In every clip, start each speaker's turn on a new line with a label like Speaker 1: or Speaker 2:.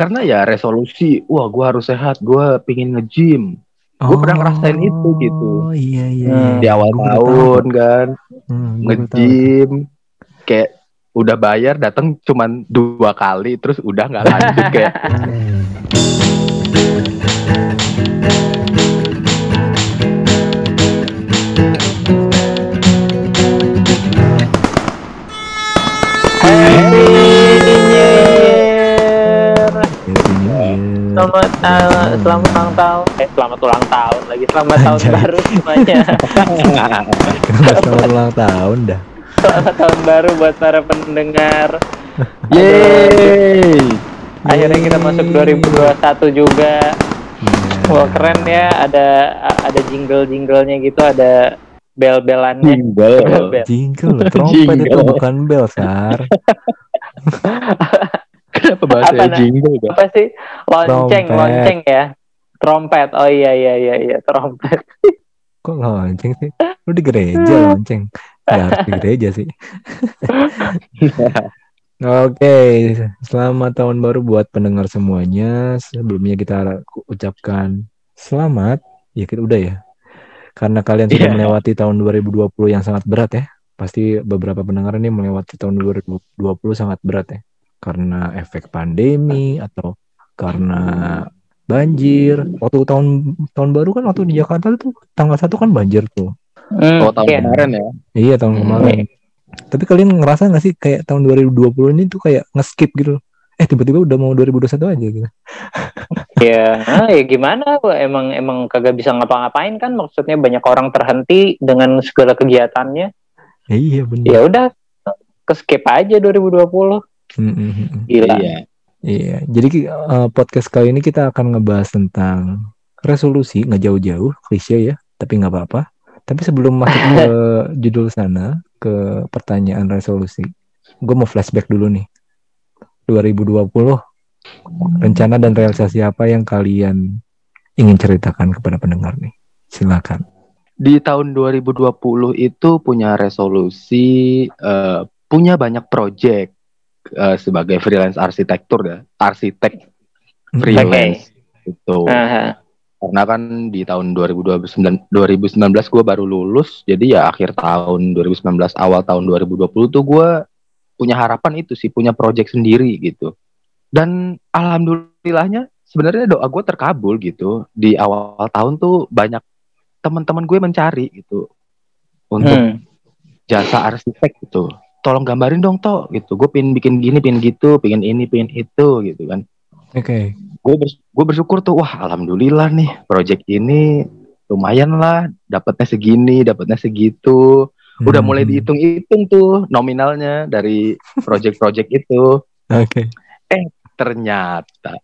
Speaker 1: karena ya resolusi wah gue harus sehat gue pingin nge-gym gue pernah ngerasain itu gitu
Speaker 2: Oh iya iya.
Speaker 3: Hmm.
Speaker 1: di awal
Speaker 2: Gua
Speaker 1: tahun kan
Speaker 2: Hmm, tahu.
Speaker 1: nge-gym kayak udah bayar datang cuman dua kali terus udah nggak lanjut kayak
Speaker 3: Selamat uh, selamat ulang tahun. Eh selamat ulang tahun lagi. Selamat tahun
Speaker 2: Anjay.
Speaker 3: baru semuanya.
Speaker 2: Kenapa selamat ulang tahun dah?
Speaker 3: selamat tahun baru buat para pendengar.
Speaker 1: yeay
Speaker 3: Akhirnya kita masuk 2021 juga.
Speaker 2: Iya.
Speaker 3: Wah keren ya. Ada ada jingle jinglenya gitu. Ada bel belannya.
Speaker 1: jingle
Speaker 3: Bel.
Speaker 2: Jingle, trompet itu
Speaker 1: Jingle.
Speaker 2: bukan bel, Sar.
Speaker 1: kenapa
Speaker 3: Apa,
Speaker 1: bahasa
Speaker 3: nah?
Speaker 1: jingle Bang?
Speaker 3: Apa sih? Lonceng,
Speaker 2: Trompet.
Speaker 3: lonceng ya. Trompet. Oh iya iya iya iya trompet.
Speaker 2: Kok lonceng sih? Lu di gereja lonceng. Gak harus di gereja sih. Oke, selamat tahun baru buat pendengar semuanya. Sebelumnya kita ucapkan selamat. Ya kita udah ya. Karena kalian sudah
Speaker 1: Iya.
Speaker 2: melewati tahun 2020 yang sangat berat ya. Pasti beberapa pendengar ini melewati tahun 2020 sangat berat ya. Karena efek pandemi atau karena banjir. Waktu tahun tahun baru kan waktu di Jakarta tuh tanggal satu kan banjir tuh.
Speaker 3: Hmm,
Speaker 1: oh tahun
Speaker 3: iya.
Speaker 1: kemarin ya
Speaker 2: Iya tahun
Speaker 1: Hmm.
Speaker 2: kemarin. Tapi kalian ngerasa nggak sih kayak tahun 2020 ini tuh kayak nge-skip gitu? Eh tiba-tiba udah mau 2021 aja gitu.
Speaker 3: Ya, ah, ya gimana? Emang emang kagak bisa ngapa-ngapain kan? Maksudnya banyak orang terhenti dengan segala kegiatannya.
Speaker 2: Ya, iya benar.
Speaker 3: Ya udah, ke skip aja 2020.
Speaker 2: Mm, mm, mm.
Speaker 3: Gila.
Speaker 1: iya
Speaker 2: Iya. Jadi eh, podcast kali ini kita akan ngebahas tentang resolusi nggak jauh-jauh, klise ya, tapi nggak apa-apa. Tapi sebelum masuk ke judul sana, ke pertanyaan resolusi, gue mau flashback dulu nih. 2020 rencana dan realisasi apa yang kalian ingin ceritakan kepada pendengar nih? Silakan.
Speaker 1: di tahun 2020 itu punya resolusi eh, punya banyak project eh, sebagai freelance arsitektur ya arsitek
Speaker 2: Hmm.
Speaker 1: freelance itu
Speaker 3: Aha.
Speaker 1: karena kan di tahun 2019 2019 gue baru lulus jadi ya akhir tahun 2019 awal tahun 2020 tuh gue punya harapan itu sih punya project sendiri gitu dan alhamdulillahnya sebenarnya doa gue terkabul gitu di awal tahun tuh banyak teman-teman gue mencari gitu untuk
Speaker 3: Hmm.
Speaker 1: jasa arsitek gitu tolong gambarin dong toh gitu gue pengen bikin gini pengen gitu pengen ini pengen itu gitu kan
Speaker 2: Oke.
Speaker 1: gue bers- gue bersyukur tuh wah alhamdulillah nih project ini lumayan lah dapatnya segini dapatnya segitu udah mulai
Speaker 2: Hmm.
Speaker 1: dihitung-hitung tuh nominalnya dari project-project itu
Speaker 2: Oke.
Speaker 1: ternyata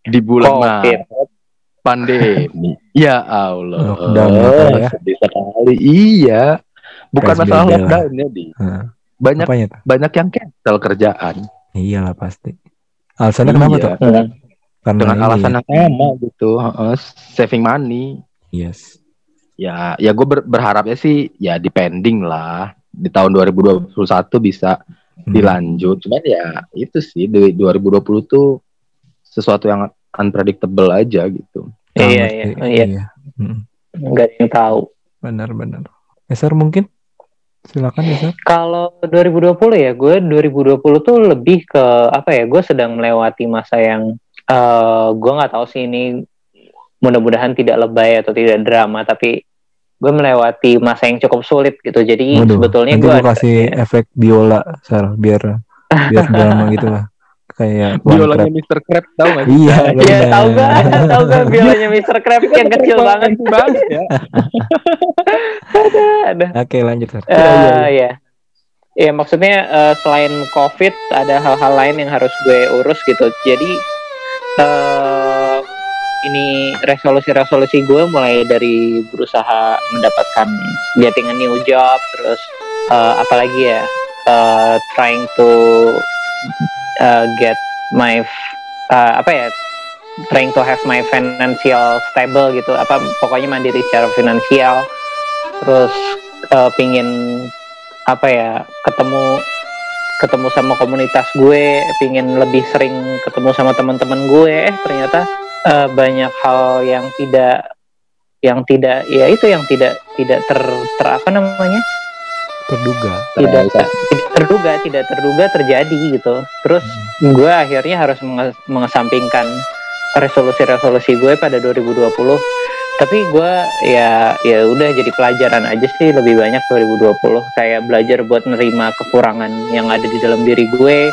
Speaker 1: di bulan
Speaker 3: Covid.
Speaker 1: Maret pandemi ya Allah
Speaker 2: Lockdown ya, ya.
Speaker 1: sedih sekali iya bukan
Speaker 2: PSBB
Speaker 1: masalah
Speaker 2: lah.
Speaker 1: lockdown ya di banyak
Speaker 2: apanya tuh?
Speaker 1: banyak yang cancel kerjaan
Speaker 2: Iyalah pasti. Alasannya kenapa
Speaker 1: Iya,
Speaker 2: tuh?
Speaker 3: Hmm.
Speaker 2: Karena
Speaker 1: dengan alasan
Speaker 2: ya.
Speaker 1: yang sama gitu heeh, saving money
Speaker 2: Yes.
Speaker 1: ya ya gue berharapnya sih ya depending lah di tahun 2021 bisa
Speaker 2: Hmm.
Speaker 1: dilanjut cuman ya itu sih di 2020 tuh sesuatu yang unpredictable aja gitu
Speaker 3: Iya,
Speaker 2: sih,
Speaker 3: iya, iya.
Speaker 2: Hmm.
Speaker 3: Nggak ada yang tahu.
Speaker 2: Benar-benar. Eser mungkin? Silakan Eser.
Speaker 3: Kalau 2020 ya, gue 2020 tuh lebih ke apa ya? Gue sedang melewati masa yang eh gue nggak tahu sih ini mudah-mudahan tidak lebay atau tidak drama, tapi gue melewati masa yang cukup sulit gitu. Jadi
Speaker 2: Waduh,
Speaker 3: sebetulnya gue ada-
Speaker 2: kasih efek biola, Sar, biar biar drama gitu lah. Kayak
Speaker 1: biolanya. Mr. Krab tau gak
Speaker 2: Iya,
Speaker 3: Iya tahu gak? Tahu gak biolanya Mr. Krabs yang kecil banget?
Speaker 1: banget ya
Speaker 3: Ada.
Speaker 2: Oke, lanjut, Sar.
Speaker 3: Eh ya. Ya maksudnya eh, selain COVID ada hal-hal lain yang harus gue urus gitu. Jadi eh ini resolusi-resolusi gue mulai dari berusaha mendapatkan getting a new job, terus eh, apalagi ya eh, trying to eh, get my eh, apa ya trying to have my financial stable gitu. Apa pokoknya mandiri secara finansial. Terus eh, pingin apa ya ketemu ketemu sama komunitas gue, pingin lebih sering ketemu sama teman-teman gue, eh ternyata uh, banyak hal yang tidak yang tidak ya itu yang tidak tidak ter, ter apa namanya
Speaker 2: terduga.
Speaker 3: Tidak tidak terduga tidak terduga terjadi gitu. Terus hmm. gue akhirnya harus mengesampingkan resolusi-resolusi gue pada 2020 tapi gue ya ya udah jadi pelajaran aja sih lebih banyak 2020 kayak belajar buat nerima kekurangan yang ada di dalam diri gue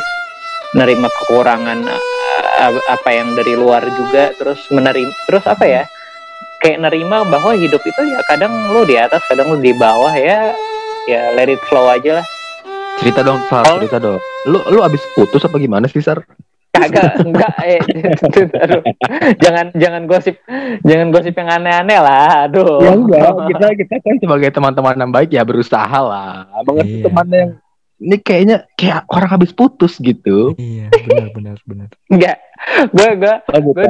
Speaker 3: nerima kekurangan apa yang dari luar juga terus menerima terus apa ya kayak nerima bahwa hidup itu ya kadang lu di atas kadang lu di bawah ya ya let it flow aja lah.
Speaker 1: Cerita dong Sar oh. cerita dong. Lu lu abis putus apa gimana sih Sar?
Speaker 3: Kagak enggak eh jangan jangan gosip jangan gosip yang aneh-aneh lah aduh.
Speaker 1: Ya enggak kita kita kan sebagai teman-teman yang baik ya berusaha lah. Mengerti iya. teman yang ini kayaknya kayak orang habis putus gitu.
Speaker 2: Iya benar benar benar.
Speaker 3: Enggak gue gue gue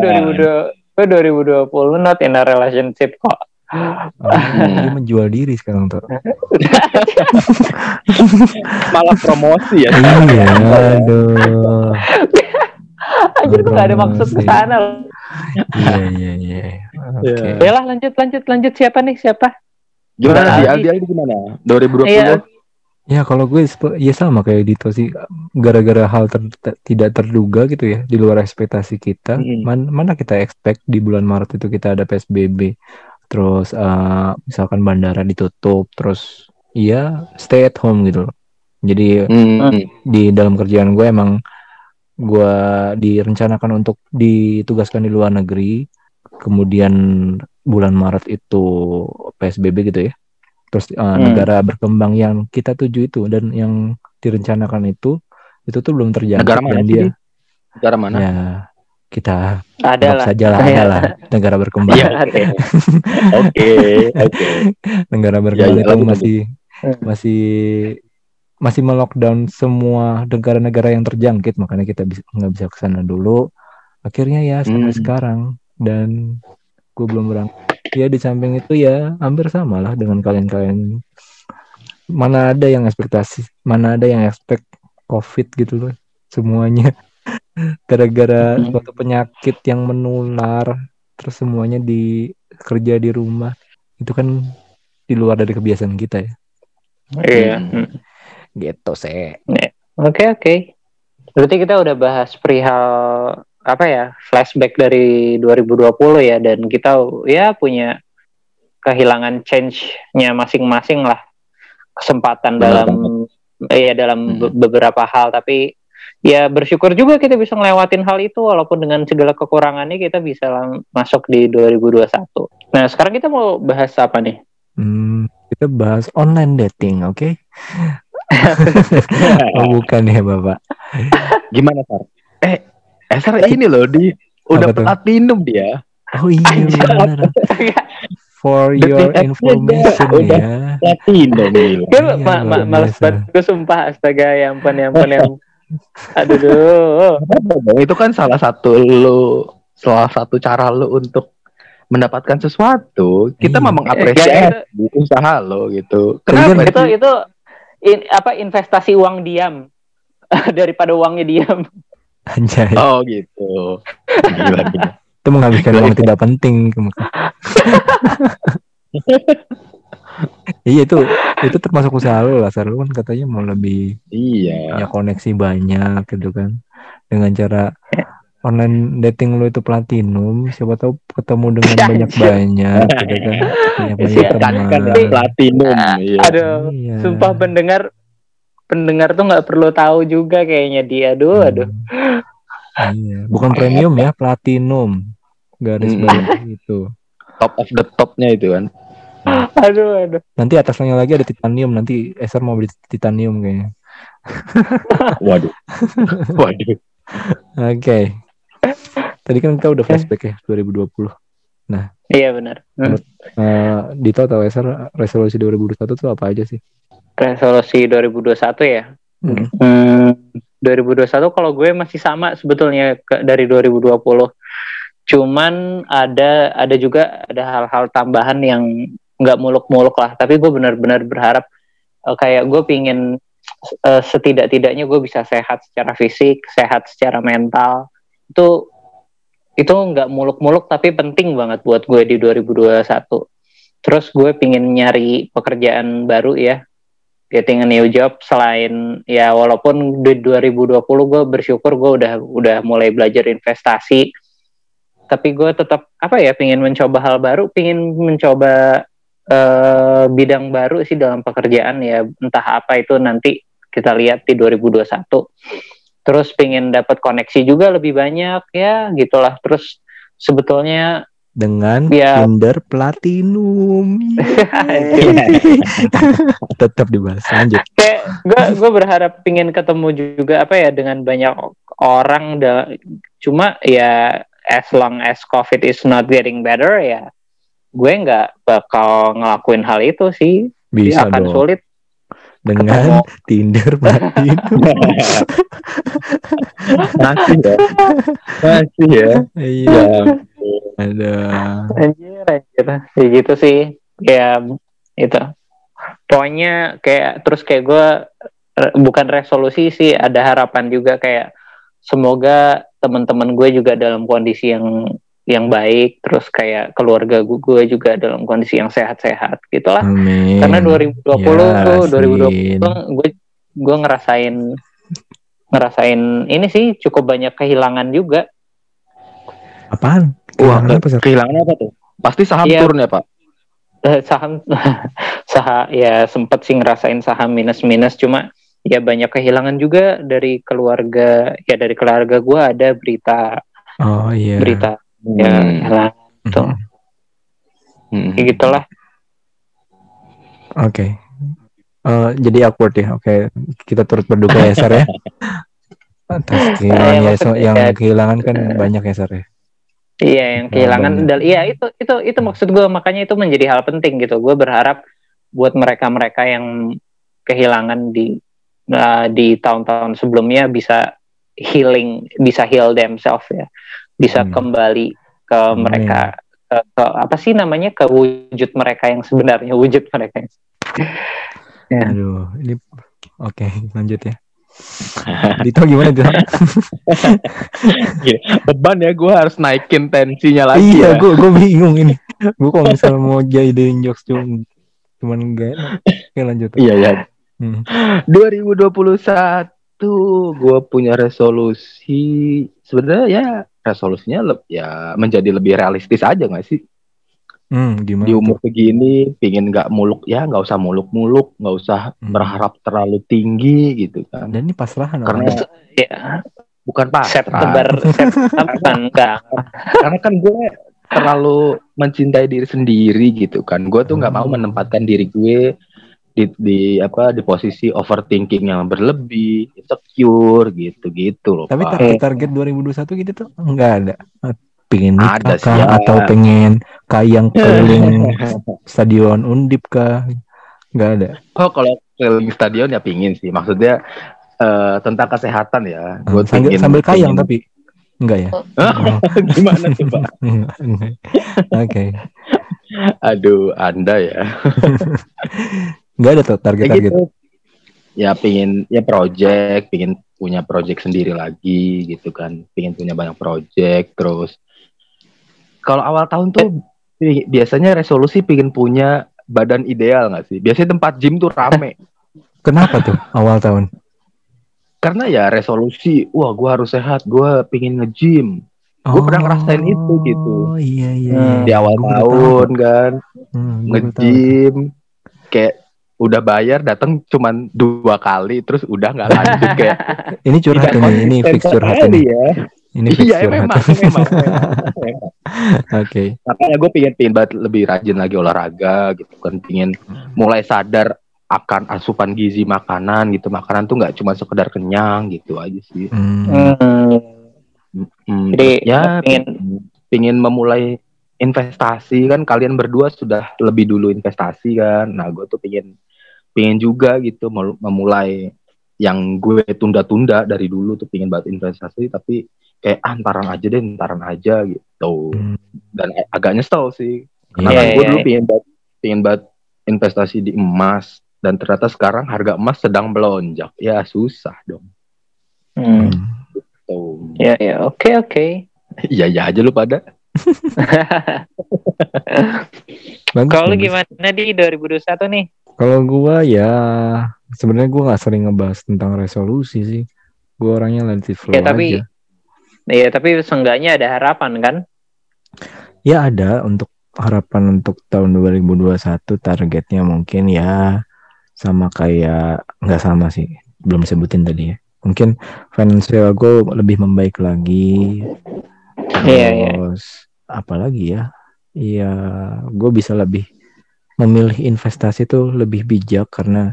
Speaker 3: gue 2020 not in a relationship kok
Speaker 2: Oh, dia menjual diri sekarang tuh.
Speaker 1: Malah promosi ya.
Speaker 2: Iya, aduh.
Speaker 3: Anjir gue gak ada maksud ke sana
Speaker 2: Iya iya iya.
Speaker 3: Oke. Ya lah lanjut lanjut lanjut siapa nih siapa?
Speaker 1: Gimana dia dia gimana? 2020. Iya.
Speaker 2: Ya kalau gue ya sama kayak Dito sih gara-gara hal ter, ter, tidak terduga gitu ya di luar ekspektasi kita. Hmm. Man, mana kita expect di bulan Maret itu kita ada PSBB. Terus uh, misalkan bandara ditutup terus iya stay at home gitu loh. Jadi hmm. di dalam kerjaan gue emang gue direncanakan untuk ditugaskan di luar negeri kemudian bulan Maret itu PSBB gitu ya terus uh, hmm. negara berkembang yang kita tuju itu dan yang direncanakan itu itu tuh belum terjadi
Speaker 1: negara mana
Speaker 2: dia
Speaker 1: negara mana
Speaker 2: ya kita
Speaker 3: ada
Speaker 2: saja lah. ada lah negara berkembang.
Speaker 1: Iya, oke oke.
Speaker 2: Negara berkembang ya, ya, itu masih hmm. masih masih melockdown semua negara-negara yang terjangkit. Makanya kita bisa nggak bisa ke sana dulu. Akhirnya ya sampai hmm. sekarang. Dan gue belum berangkat ya di samping itu ya hampir sama lah dengan kalian-kalian. Mana ada yang ekspektasi mana ada yang expect covid gitu loh semuanya gara-gara hmm. suatu penyakit yang menular terus semuanya di kerja di rumah itu kan di luar dari kebiasaan kita ya.
Speaker 3: Iya. Hmm
Speaker 2: gitu sih
Speaker 3: oke okay, oke. Okay. berarti kita udah bahas perihal apa ya flashback dari 2020 ya dan kita ya punya kehilangan change-nya masing-masing lah. Kesempatan Benar dalam ya dalam hmm. beberapa hal tapi ya bersyukur juga kita bisa ngelewatin hal itu walaupun dengan segala kekurangannya kita bisa masuk di 2021. Nah sekarang kita mau bahas apa nih?
Speaker 2: Hmm, kita bahas online dating, oke? Okay? oh, bukan ya bapak.
Speaker 1: Gimana Sar? Eh, eh Sar ini loh di udah platinum dia.
Speaker 2: Oh iya benar. For your information ya.
Speaker 1: Platinum.
Speaker 3: Gue ma ma males banget. Gue sumpah astaga ya ampun ya ampun ya. Aduh.
Speaker 1: Itu kan salah satu lu salah satu cara lu untuk mendapatkan sesuatu. Kita iya. memang apresiasi ya, usaha lo gitu.
Speaker 3: Kenapa? Itu itu in, apa investasi uang diam daripada uangnya diam.
Speaker 2: Anjay.
Speaker 1: Oh gitu.
Speaker 2: Gila, gila. Itu menghabiskan uang tidak penting. Iya itu itu termasuk usaha lo lah. Lu kan katanya mau lebih
Speaker 1: iya.
Speaker 2: punya koneksi banyak gitu kan dengan cara online dating lo itu platinum siapa tahu ketemu dengan banyak banyak gitu kan banyak banyak
Speaker 1: iya, teman kan, kan platinum
Speaker 3: iya. aduh iya. sumpah pendengar pendengar tuh nggak perlu tahu juga kayaknya dia aduh hmm. aduh
Speaker 2: iya. bukan premium ya platinum garis hmm. bawah itu
Speaker 1: top of the topnya itu kan
Speaker 3: aduh aduh
Speaker 2: nanti atasnya lagi ada titanium nanti Eser mau beli titanium kayaknya
Speaker 1: waduh waduh
Speaker 2: Oke. Okay. Tadi kan kita udah flashback ya 2020. Nah.
Speaker 3: Iya benar. Hmm.
Speaker 2: Uh, Dito atau Eser resolusi 2021 itu apa aja sih?
Speaker 3: Resolusi 2021 ya. Hmm. Hmm, 2021 kalau gue masih sama sebetulnya ke, dari 2020. Cuman ada ada juga ada hal-hal tambahan yang nggak muluk-muluk lah. Tapi gue benar-benar berharap uh, kayak gue pingin uh, setidak-tidaknya gue bisa sehat secara fisik, sehat secara mental. Itu itu nggak muluk-muluk tapi penting banget buat gue di 2021. Terus gue pingin nyari pekerjaan baru ya, getting a new job selain ya walaupun di 2020 gue bersyukur gue udah udah mulai belajar investasi, tapi gue tetap apa ya pingin mencoba hal baru, pingin mencoba uh, bidang baru sih dalam pekerjaan ya. Entah apa itu nanti kita lihat di 2021 terus pengen dapat koneksi juga lebih banyak ya gitulah. Terus sebetulnya
Speaker 2: dengan ya. Tinder Platinum. Tetap dibahas. Lanjut.
Speaker 3: Kayak gue gue berharap pengen ketemu juga apa ya dengan banyak orang. Da, cuma ya as long as COVID is not getting better ya gue nggak bakal ngelakuin hal itu sih.
Speaker 2: Bisa
Speaker 3: akan
Speaker 2: dong.
Speaker 3: sulit
Speaker 2: dengan ketemu. Tinder Platinum
Speaker 1: masih ya. Masih ya.
Speaker 2: Iya. Ada.
Speaker 3: Anjir anjir. Ya gitu sih. Ya itu. Pokoknya kayak terus kayak gue bukan resolusi sih ada harapan juga kayak semoga teman-teman gue juga dalam kondisi yang yang baik terus kayak keluarga gue juga dalam kondisi yang sehat-sehat gitulah
Speaker 2: Amin.
Speaker 3: karena 2020
Speaker 2: Ya,
Speaker 3: tuh
Speaker 2: Sin.
Speaker 3: 2020 gue gue ngerasain ngerasain ini sih cukup banyak kehilangan juga
Speaker 2: apaan
Speaker 1: wah
Speaker 2: Kehilangan apa, Sar?
Speaker 1: kehilangan apa tuh pasti saham
Speaker 3: Iya.
Speaker 1: turun ya pak
Speaker 3: Eh, saham saham ya sempet sih ngerasain saham minus minus cuma ya banyak kehilangan juga dari keluarga ya dari keluarga gue ada berita
Speaker 2: oh iya
Speaker 3: berita ya
Speaker 1: Hmm.
Speaker 3: hilang tuh
Speaker 1: Hmm.
Speaker 3: kayak gitulah.
Speaker 2: Oke. Eh, jadi awkward ya. Oke kita turut berduka ya Sar ya. Atas kehilangan ya, so- yang
Speaker 3: ya,
Speaker 2: kehilangan kan banyak ya Sar ya.
Speaker 3: Iya yang kehilangan dal iya itu itu itu maksud gue makanya itu menjadi hal penting gitu. Gue berharap buat mereka-mereka yang kehilangan di uh, di tahun-tahun sebelumnya bisa healing bisa heal themselves ya bisa
Speaker 2: Hmm.
Speaker 3: kembali ke
Speaker 2: Amin.
Speaker 3: mereka ke, ke apa sih namanya ke wujud mereka yang sebenarnya wujud mereka yang Ya.
Speaker 2: aduh ini oke lanjut ya Dito gimana tuh
Speaker 1: beban ya gue harus naikin tensinya lagi
Speaker 2: iya
Speaker 1: ya.
Speaker 2: gue gue bingung ini gue kalau misalnya mau jadiin jokes cuman cuman gak enak oke lanjut
Speaker 1: iya ya
Speaker 2: Hmm.
Speaker 1: 2021 gue punya resolusi sebenarnya ya resolusinya le- ya menjadi lebih realistis aja nggak sih?
Speaker 2: Hmm, gimana
Speaker 1: di umur segini pingin nggak muluk ya nggak usah muluk-muluk nggak usah
Speaker 2: Hmm.
Speaker 1: berharap terlalu tinggi gitu kan.
Speaker 2: Dan ini pasrahan
Speaker 1: Karena-
Speaker 3: ya
Speaker 1: bukan pasrah
Speaker 3: September September enggak
Speaker 1: karena kan gue terlalu mencintai diri sendiri gitu kan. Gue tuh nggak mau
Speaker 2: Hmm.
Speaker 1: menempatkan diri gue di, di apa di posisi overthinking yang berlebih insecure gitu gitu loh
Speaker 2: tapi
Speaker 1: Pak.
Speaker 2: target target 2021 gitu tuh enggak ada. Pengen nikah
Speaker 1: Ada sih,
Speaker 2: kah?
Speaker 1: ya.
Speaker 2: atau pengen kayang keliling stadion undip kah? Nggak ada.
Speaker 1: Oh kalau keliling stadion ya pingin sih. Maksudnya eh, tentang kesehatan ya.
Speaker 2: Hmm, sambil,
Speaker 1: pingin
Speaker 2: sambil kayang
Speaker 1: pingin-
Speaker 2: tapi. Enggak ya?
Speaker 1: Gimana tuh pak?
Speaker 2: Enggak, enggak. oke.
Speaker 1: Aduh anda ya
Speaker 2: nggak ada tuh target
Speaker 1: Kayak
Speaker 2: target
Speaker 1: gitu. ya pingin ya project pingin punya project sendiri lagi gitu kan pingin punya banyak project terus kalau awal tahun tuh bi- biasanya resolusi pingin punya badan ideal nggak sih biasanya tempat gym tuh rame
Speaker 2: kenapa tuh awal tahun
Speaker 1: karena ya resolusi wah gua harus sehat gua pingin nge-gym Gua pernah ngerasain itu, gitu.
Speaker 2: Oh iya iya.
Speaker 1: Di awal tahun kan
Speaker 2: Hmm, tahu.
Speaker 1: nge-gym kayak udah bayar datang cuman dua kali terus udah nggak lanjut kayak
Speaker 2: Ini curhat ini, ini fix curhat ini.
Speaker 1: ya
Speaker 2: Ini fix
Speaker 1: iya
Speaker 2: curhat.
Speaker 1: memang memang, memang, memang.
Speaker 2: Oke.
Speaker 1: makanya gue pingin pingin banget lebih rajin lagi olahraga gitu kan pingin mulai sadar akan asupan gizi makanan gitu makanan tuh nggak cuma sekedar kenyang gitu aja sih
Speaker 2: Hmm.
Speaker 3: Hmm,
Speaker 1: Hmm,
Speaker 3: Jadi,
Speaker 1: ya
Speaker 3: pingin
Speaker 1: pingin memulai investasi kan kalian berdua sudah lebih dulu investasi kan nah gue tuh pingin pingin juga gitu memulai yang gue tunda-tunda dari dulu tuh pingin banget investasi tapi kayak ah, ntaran aja deh ntaran aja gitu
Speaker 2: Hmm.
Speaker 1: dan a- agak nyesel sih karena
Speaker 2: Iya,
Speaker 1: kan
Speaker 3: iya,
Speaker 1: gue
Speaker 3: iya.
Speaker 1: dulu pingin banget pingin banget investasi di emas dan ternyata sekarang harga emas sedang melonjak. Ya susah dong.
Speaker 3: Hmm.
Speaker 1: Oh.
Speaker 3: Ya ya oke oke.
Speaker 1: Iya iya aja lu pada.
Speaker 3: Kalau gimana di 2021 nih?
Speaker 2: Kalau gua ya sebenarnya gua nggak sering ngebahas tentang resolusi sih. Gua orangnya relatif flow
Speaker 3: Ya, tapi-
Speaker 2: aja.
Speaker 3: Iya tapi seenggaknya ada harapan kan?
Speaker 2: Ya ada untuk harapan untuk tahun 2021 targetnya mungkin ya sama kayak nggak sama sih. Belum sebutin tadi ya. Mungkin financial gue lebih membaik lagi.
Speaker 3: Iya, iya.
Speaker 2: Terus apa lagi ya? Iya, gue bisa lebih memilih investasi tuh lebih bijak karena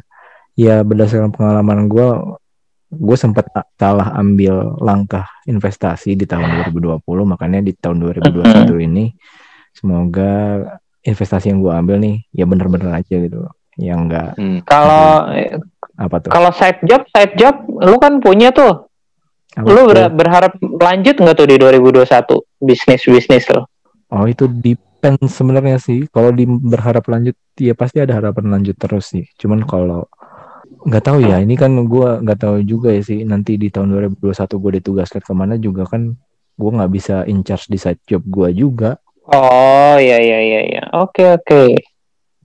Speaker 2: ya berdasarkan pengalaman gue, gue sempat salah ambil langkah investasi di tahun 2020, makanya di tahun 2021 ini semoga investasi yang gue ambil nih ya bener-bener aja gitu, yang enggak
Speaker 1: Hmm.
Speaker 3: Kalau
Speaker 2: apa tuh?
Speaker 3: kalau side job side job lu kan punya tuh.
Speaker 2: Apa
Speaker 3: Lu ber- berharap lanjut nggak tuh di 2021 bisnis bisnis lo?
Speaker 2: Oh itu depend sebenarnya sih. Kalau di berharap lanjut, ya pasti ada harapan lanjut terus sih. Cuman kalau nggak tahu ya, ini kan gua nggak tahu juga ya sih. Nanti di tahun 2021 gue ditugaskan ke mana juga kan, gua nggak bisa in charge di side job gua juga.
Speaker 3: Oh iya iya iya iya. Oke oke.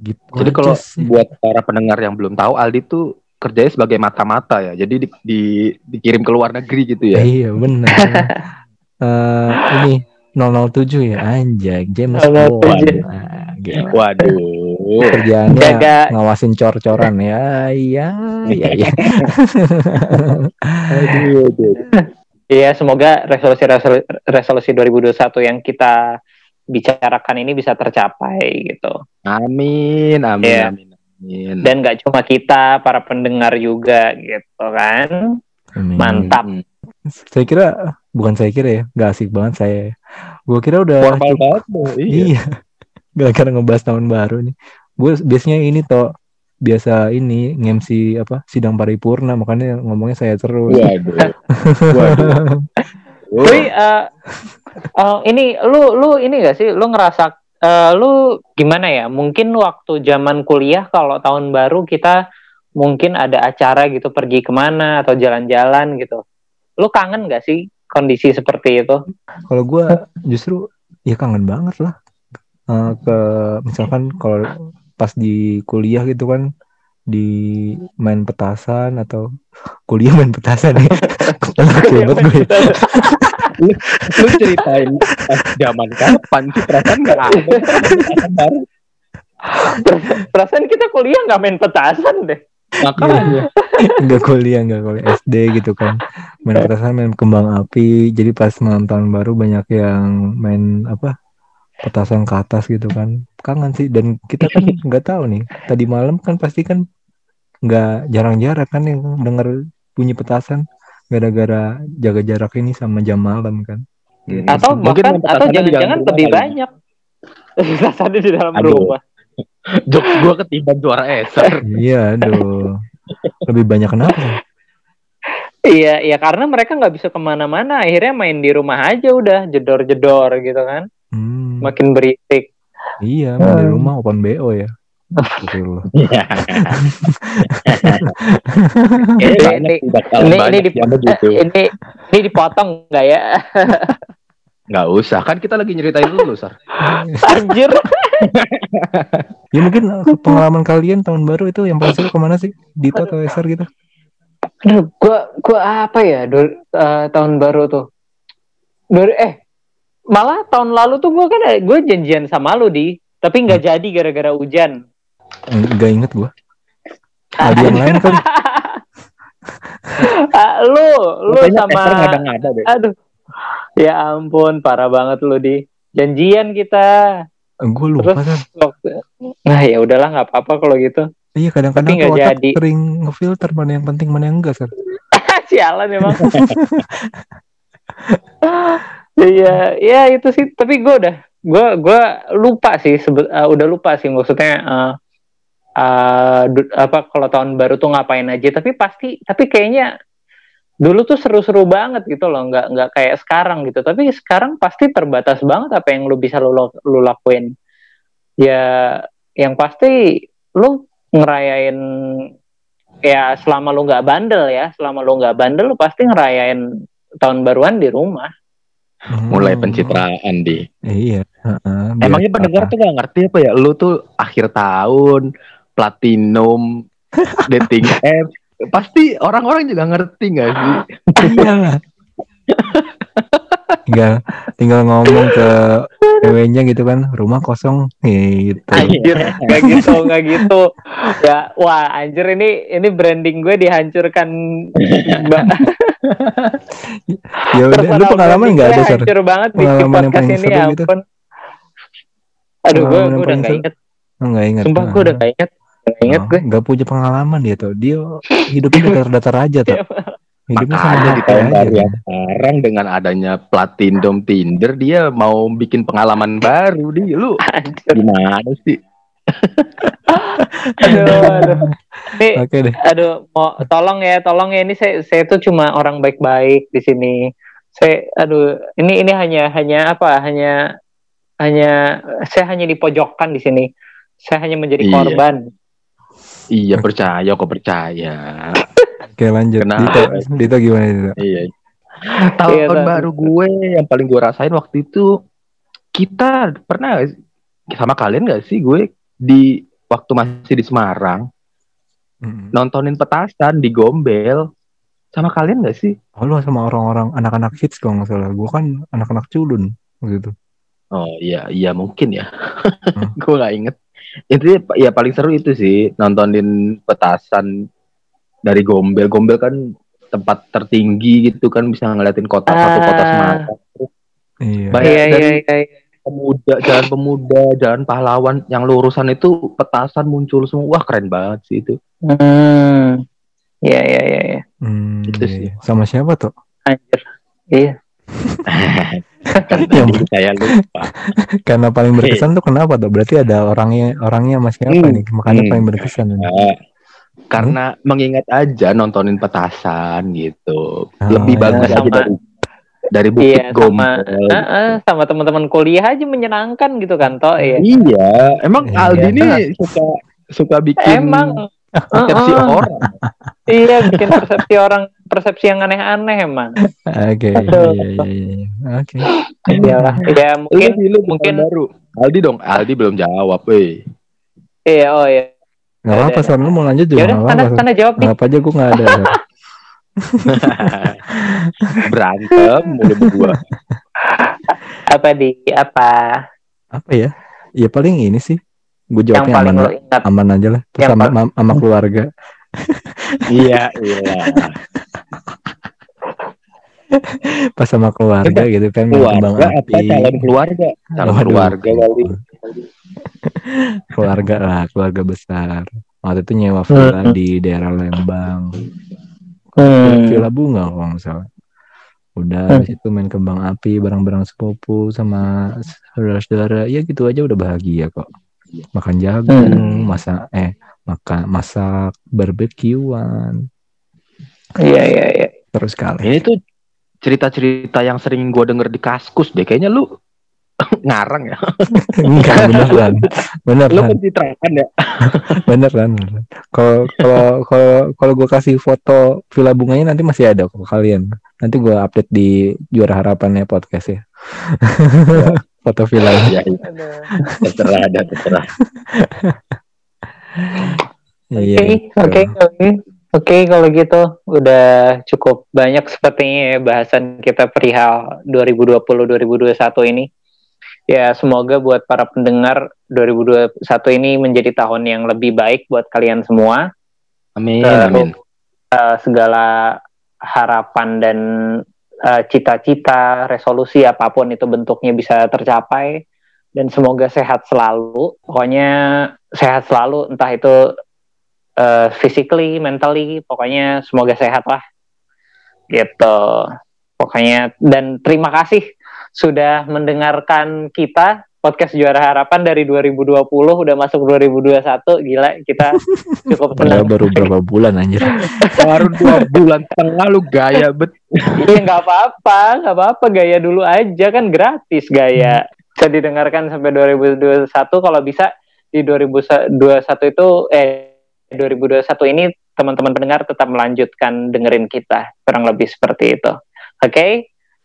Speaker 2: Gitu.
Speaker 1: Jadi kalau buat para pendengar yang belum tahu, Aldi tuh kerjanya sebagai mata-mata ya. Jadi di, di- dikirim ke luar negeri gitu ya.
Speaker 2: iya benar. Eh ini 007 ya anjay James
Speaker 3: 007.
Speaker 2: Bond. Nah, gila.
Speaker 1: Waduh.
Speaker 2: Kerjaannya
Speaker 3: Jaga-
Speaker 2: ngawasin cor-coran ya, iya, iya, iya.
Speaker 1: Aduh, aduh.
Speaker 3: Iya semoga resolusi resolusi, resolusi 2021 yang kita bicarakan ini bisa tercapai gitu.
Speaker 1: Amin, amin,
Speaker 3: Iya.
Speaker 1: amin, amin.
Speaker 3: Dan nggak cuma kita, para pendengar juga gitu kan.
Speaker 2: Amin.
Speaker 3: Mantap.
Speaker 1: Hmm.
Speaker 2: Saya kira bukan saya kira ya, nggak asik banget saya. Gue kira udah
Speaker 1: Formal
Speaker 2: cukup-
Speaker 1: banget tuh, iya.
Speaker 2: Iya. Gara-gara ngebahas tahun baru nih. Gue biasanya ini toh biasa ini ngemsi apa sidang paripurna makanya ngomongnya saya terus.
Speaker 1: Waduh. Waduh.
Speaker 3: Tapi eh, eh, ini lu lu ini gak sih lu ngerasa eh, lu gimana ya? Mungkin waktu zaman kuliah kalau tahun baru kita mungkin ada acara gitu pergi ke mana atau jalan-jalan gitu. Lu kangen gak sih kondisi seperti itu?
Speaker 2: Kalau gue justru ya kangen banget lah. Eh, ke misalkan kalau pas di kuliah gitu kan di main petasan atau kuliah main petasan ya. Hebat gue. ya.
Speaker 1: Lu ceritain pas zaman kapan sih perasaan nggak ada Perasaan
Speaker 3: kita kuliah nggak main petasan deh.
Speaker 1: Makanya
Speaker 2: Enggak kuliah, enggak kuliah SD gitu kan. Main petasan, main kembang api. Jadi pas malam tahun baru banyak yang main apa? Petasan ke atas gitu kan. Kangen sih dan kita kan nggak tahu nih. Tadi malam kan pasti kan nggak jarang-jarang kan yang denger bunyi petasan gara-gara jaga jarak ini sama jam malam kan.
Speaker 3: Atau
Speaker 1: Mungkin
Speaker 3: bahkan atau jangan-jangan lebih
Speaker 1: kali.
Speaker 3: banyak. Petasannya di dalam
Speaker 1: Aduh.
Speaker 3: rumah.
Speaker 1: Jok gua ketiban suara eser
Speaker 2: Iya, aduh. Lebih banyak kenapa?
Speaker 3: Iya, iya karena mereka nggak bisa ke mana-mana. Akhirnya main di rumah aja udah jedor-jedor gitu kan.
Speaker 2: Hmm,
Speaker 3: Makin berisik.
Speaker 2: iya, main di rumah open BO ya. Betul.
Speaker 1: Iya.
Speaker 3: Ini- ini-. Eh, ini ini dipotong nggak ya?
Speaker 1: Nggak usah, kan kita lagi nyeritain dulu, Sar.
Speaker 3: Anjir.
Speaker 2: Ya mungkin eh, pengalaman kalian tahun baru itu yang paling seru ke mana sih? Dito atau Eser gitu?
Speaker 3: Aduh, gua gua apa ya dur- eh, tahun baru tuh. Dur- eh malah tahun lalu tuh gua kan gue janjian sama lu di, tapi nggak jadi gara-gara hujan.
Speaker 2: Enggak inget gua. Hadiah yang lain.
Speaker 3: Ah, lu lu sama
Speaker 1: deh.
Speaker 3: aduh. Ya ampun, parah banget lu di. Janjian kita.
Speaker 2: Gue lupa
Speaker 3: Terus-
Speaker 2: kan.
Speaker 3: Waktu- Nah ya udahlah nggak apa-apa kalau gitu.
Speaker 2: Iya kadang-kadang tuh otak
Speaker 3: jadi.
Speaker 2: sering ngefilter mana yang penting mana yang enggak Sar.
Speaker 3: Sialan emang. Iya, ya itu sih. Tapi gue udah, gue gue lupa sih. Sebe- eh, udah lupa sih maksudnya. eh, du- apa kalau tahun baru tuh ngapain aja? Tapi pasti, tapi kayaknya dulu tuh seru-seru banget gitu loh. Nggak nggak kayak sekarang gitu. Tapi sekarang pasti terbatas banget apa yang lu bisa lu, lu lakuin. Ya, yang pasti lu ngerayain ya selama lu nggak bandel ya selama lu nggak bandel lu pasti ngerayain tahun baruan di rumah
Speaker 1: mulai
Speaker 2: Hmm.
Speaker 1: pencitraan di
Speaker 2: Iya. heeh, biar
Speaker 1: emangnya pendengar tuh gak ngerti apa ya lu tuh akhir tahun platinum dating apps pasti orang-orang juga ngerti gak sih?
Speaker 2: Iyalah. tinggal tinggal ngomong ke ceweknya gitu kan rumah kosong gitu.
Speaker 3: Anjir nggak gitu nggak gitu. Ya wah anjir ini ini branding gue dihancurkan.
Speaker 2: Ya udah lu pengalaman nggak ada
Speaker 3: hancur banget
Speaker 2: Pengalaman yang
Speaker 3: podcast
Speaker 2: paling
Speaker 3: ini ya
Speaker 2: gitu?
Speaker 3: ampun. Aduh gue
Speaker 2: yang
Speaker 3: gue udah nggak
Speaker 2: seru?
Speaker 3: inget.
Speaker 2: Nggak ingat
Speaker 3: sumpah gue udah nggak inget nggak inget
Speaker 2: Oh,
Speaker 3: gue
Speaker 2: nggak punya pengalaman dia tuh dia hidupnya datar-datar aja tuh hidupnya sama
Speaker 1: makanya di
Speaker 2: HP
Speaker 1: tahun
Speaker 2: aja
Speaker 1: baru
Speaker 2: dia.
Speaker 1: yang sekarang dengan adanya platinum Tinder dia mau bikin pengalaman baru di. Lu
Speaker 3: anjir
Speaker 1: gimana sih?
Speaker 3: Aduh aduh. Nih,
Speaker 2: oke deh.
Speaker 3: aduh mau tolong ya tolong ya. Ini saya saya tuh cuma orang baik-baik di sini. Saya aduh ini ini hanya hanya apa? Hanya hanya saya hanya dipojokkan di sini. Saya hanya menjadi
Speaker 1: Iya.
Speaker 3: korban.
Speaker 1: iya percaya kok percaya
Speaker 2: oke lanjut
Speaker 1: Kenapa?
Speaker 2: Dito Dito gimana Dito
Speaker 1: iya tahun
Speaker 3: Iya,
Speaker 1: baru gue yang paling gue rasain waktu itu kita pernah sama kalian gak sih gue di waktu masih di Semarang
Speaker 2: Mm.
Speaker 1: nontonin petasan di Gombel sama kalian gak sih
Speaker 2: Oh lu sama orang-orang anak-anak hits kalau nggak salah. Gue kan anak-anak culun gitu.
Speaker 1: Oh iya iya mungkin ya.
Speaker 2: Hmm.
Speaker 1: gue nggak inget. Intinya pa- ya paling seru itu sih nontonin petasan dari Gombel. Gombel kan tempat tertinggi gitu kan bisa ngeliatin kota satu kota
Speaker 3: Ah.
Speaker 1: Semarang.
Speaker 2: Iya.
Speaker 1: Banyak
Speaker 3: iya iya
Speaker 1: dari
Speaker 3: iya iya.
Speaker 1: pemuda, jalan pemuda, jalan pahlawan yang lurusan itu petasan muncul semua. Wah keren banget sih itu.
Speaker 3: hmm iya iya iya iya.
Speaker 2: Hmm,
Speaker 1: Itu
Speaker 2: iya,
Speaker 1: sih.
Speaker 2: iya. Sama siapa tuh?
Speaker 3: anjir iya
Speaker 1: kan tadi saya lupa.
Speaker 2: Karena paling berkesan tuh kenapa tuh? Berarti ada orangnya orangnya masih apa
Speaker 1: Hmm.
Speaker 2: nih? Makanya
Speaker 1: Hmm.
Speaker 2: paling berkesan.
Speaker 1: Nah, karena mengingat aja nontonin petasan gitu.
Speaker 2: Ah,
Speaker 1: Lebih
Speaker 2: iya.
Speaker 1: bagus lagi
Speaker 3: Sama-
Speaker 1: dari dari Bukit
Speaker 3: Iya, sama-
Speaker 1: Gombel.
Speaker 3: Heeh, sama teman-teman kuliah aja menyenangkan gitu kan toh ya
Speaker 1: Iya, emang
Speaker 2: Iya.
Speaker 1: Aldi nih suka suka bikin
Speaker 3: emang
Speaker 1: persepsi
Speaker 3: Heeh.
Speaker 1: orang.
Speaker 3: iya bikin persepsi orang persepsi yang aneh-aneh emang
Speaker 2: Oke, iya, iya, iya. Oke.
Speaker 3: iyalah ya
Speaker 1: Lu
Speaker 3: mungkin
Speaker 1: sih, lu
Speaker 3: mungkin-
Speaker 1: baru. Aldi dong, Aldi belum jawab, weh.
Speaker 3: iya oh iya
Speaker 2: Gak apa-apa, San. Lu mau lanjut juga
Speaker 3: udah
Speaker 2: gak
Speaker 3: sana
Speaker 2: apa-apa. San.
Speaker 3: sana jawab nih
Speaker 2: Anggap aja gue gak ada.
Speaker 1: Berantem mulu berdua.
Speaker 3: apa di apa
Speaker 2: Apa ya? Ya paling ini sih. Gue jawabnya aman, aman aja lah. Terus sama, sama keluarga.
Speaker 1: iya, iya.
Speaker 2: Pas sama keluarga gitu kan.
Speaker 1: Keluarga apa calon keluarga? Calon
Speaker 2: Waduh.
Speaker 1: keluarga kali.
Speaker 2: keluarga lah, keluarga besar. Waktu itu nyewa villa
Speaker 3: Hmm.
Speaker 2: di daerah Lembang.
Speaker 3: Hmm.
Speaker 2: Villa bunga kalau nggak salah. Udah
Speaker 3: Hmm.
Speaker 2: itu main kembang api bareng-bareng sepupu sama saudara-saudara. Ya gitu aja udah bahagia kok. Makan jagung,
Speaker 3: Hmm.
Speaker 2: masak eh makan masak barbekyuan.
Speaker 3: Iya iya iya
Speaker 2: Terus sekali.
Speaker 1: Ini tuh cerita-cerita yang sering gue denger di kaskus deh. Kayaknya lu ngarang ya.
Speaker 2: Enggak beneran.
Speaker 1: Lu
Speaker 2: Beneran,
Speaker 1: pencitraan ya.
Speaker 2: beneran. Kalau kalau kalau kalau gue kasih foto villa bunganya nanti masih ada kok kalian. Nanti gue update di juara harapannya podcast ya. foto villanya.
Speaker 1: ya, iya. terserah ada terserah.
Speaker 3: Oke,
Speaker 2: Iya.
Speaker 3: oke, oke. Oke, kalau gitu udah cukup banyak sepertinya ya bahasan kita perihal 2020-2021 ini. Ya, semoga buat para pendengar 2021 ini menjadi tahun yang lebih baik buat kalian semua.
Speaker 1: Amin,
Speaker 3: Terus,
Speaker 1: amin.
Speaker 3: eh, segala harapan dan eh, cita-cita, resolusi apa pun itu bentuknya bisa tercapai dan semoga sehat selalu. Pokoknya sehat selalu entah itu eh, physically, mentally, pokoknya semoga sehat lah. Gitu. Pokoknya dan terima kasih sudah mendengarkan kita podcast Juara Harapan dari 2020 udah masuk 2021 gila kita cukup senang
Speaker 2: baru berapa bulan anjir.
Speaker 1: Baru dua bulan setengah lu gaya bet.
Speaker 3: Iya nggak apa-apa, nggak apa-apa gaya dulu aja kan gratis gaya. Bisa didengarkan sampai 2021 kalau bisa di 2021 itu eh 2021 ini teman-teman pendengar tetap melanjutkan dengerin kita kurang lebih seperti itu. Oke, okay?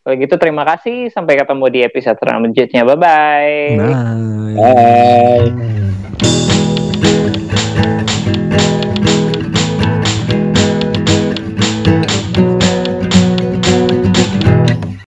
Speaker 3: kalau gitu terima kasih sampai ketemu di episode selanjutnya. Bye bye.
Speaker 2: Bye.
Speaker 1: Bye.